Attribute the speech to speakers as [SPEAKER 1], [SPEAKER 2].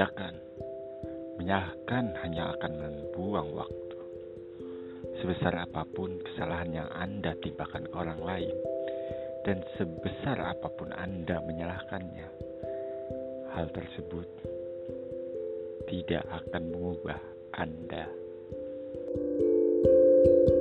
[SPEAKER 1] tindakan. Menyalahkan hanya akan membuang waktu. Sebesar apa pun kesalahan yang Anda timpakan ke orang lain, dan sebesar apa pun Anda menyalahkannya, hal tersebut tidak akan mengubah Anda. thank you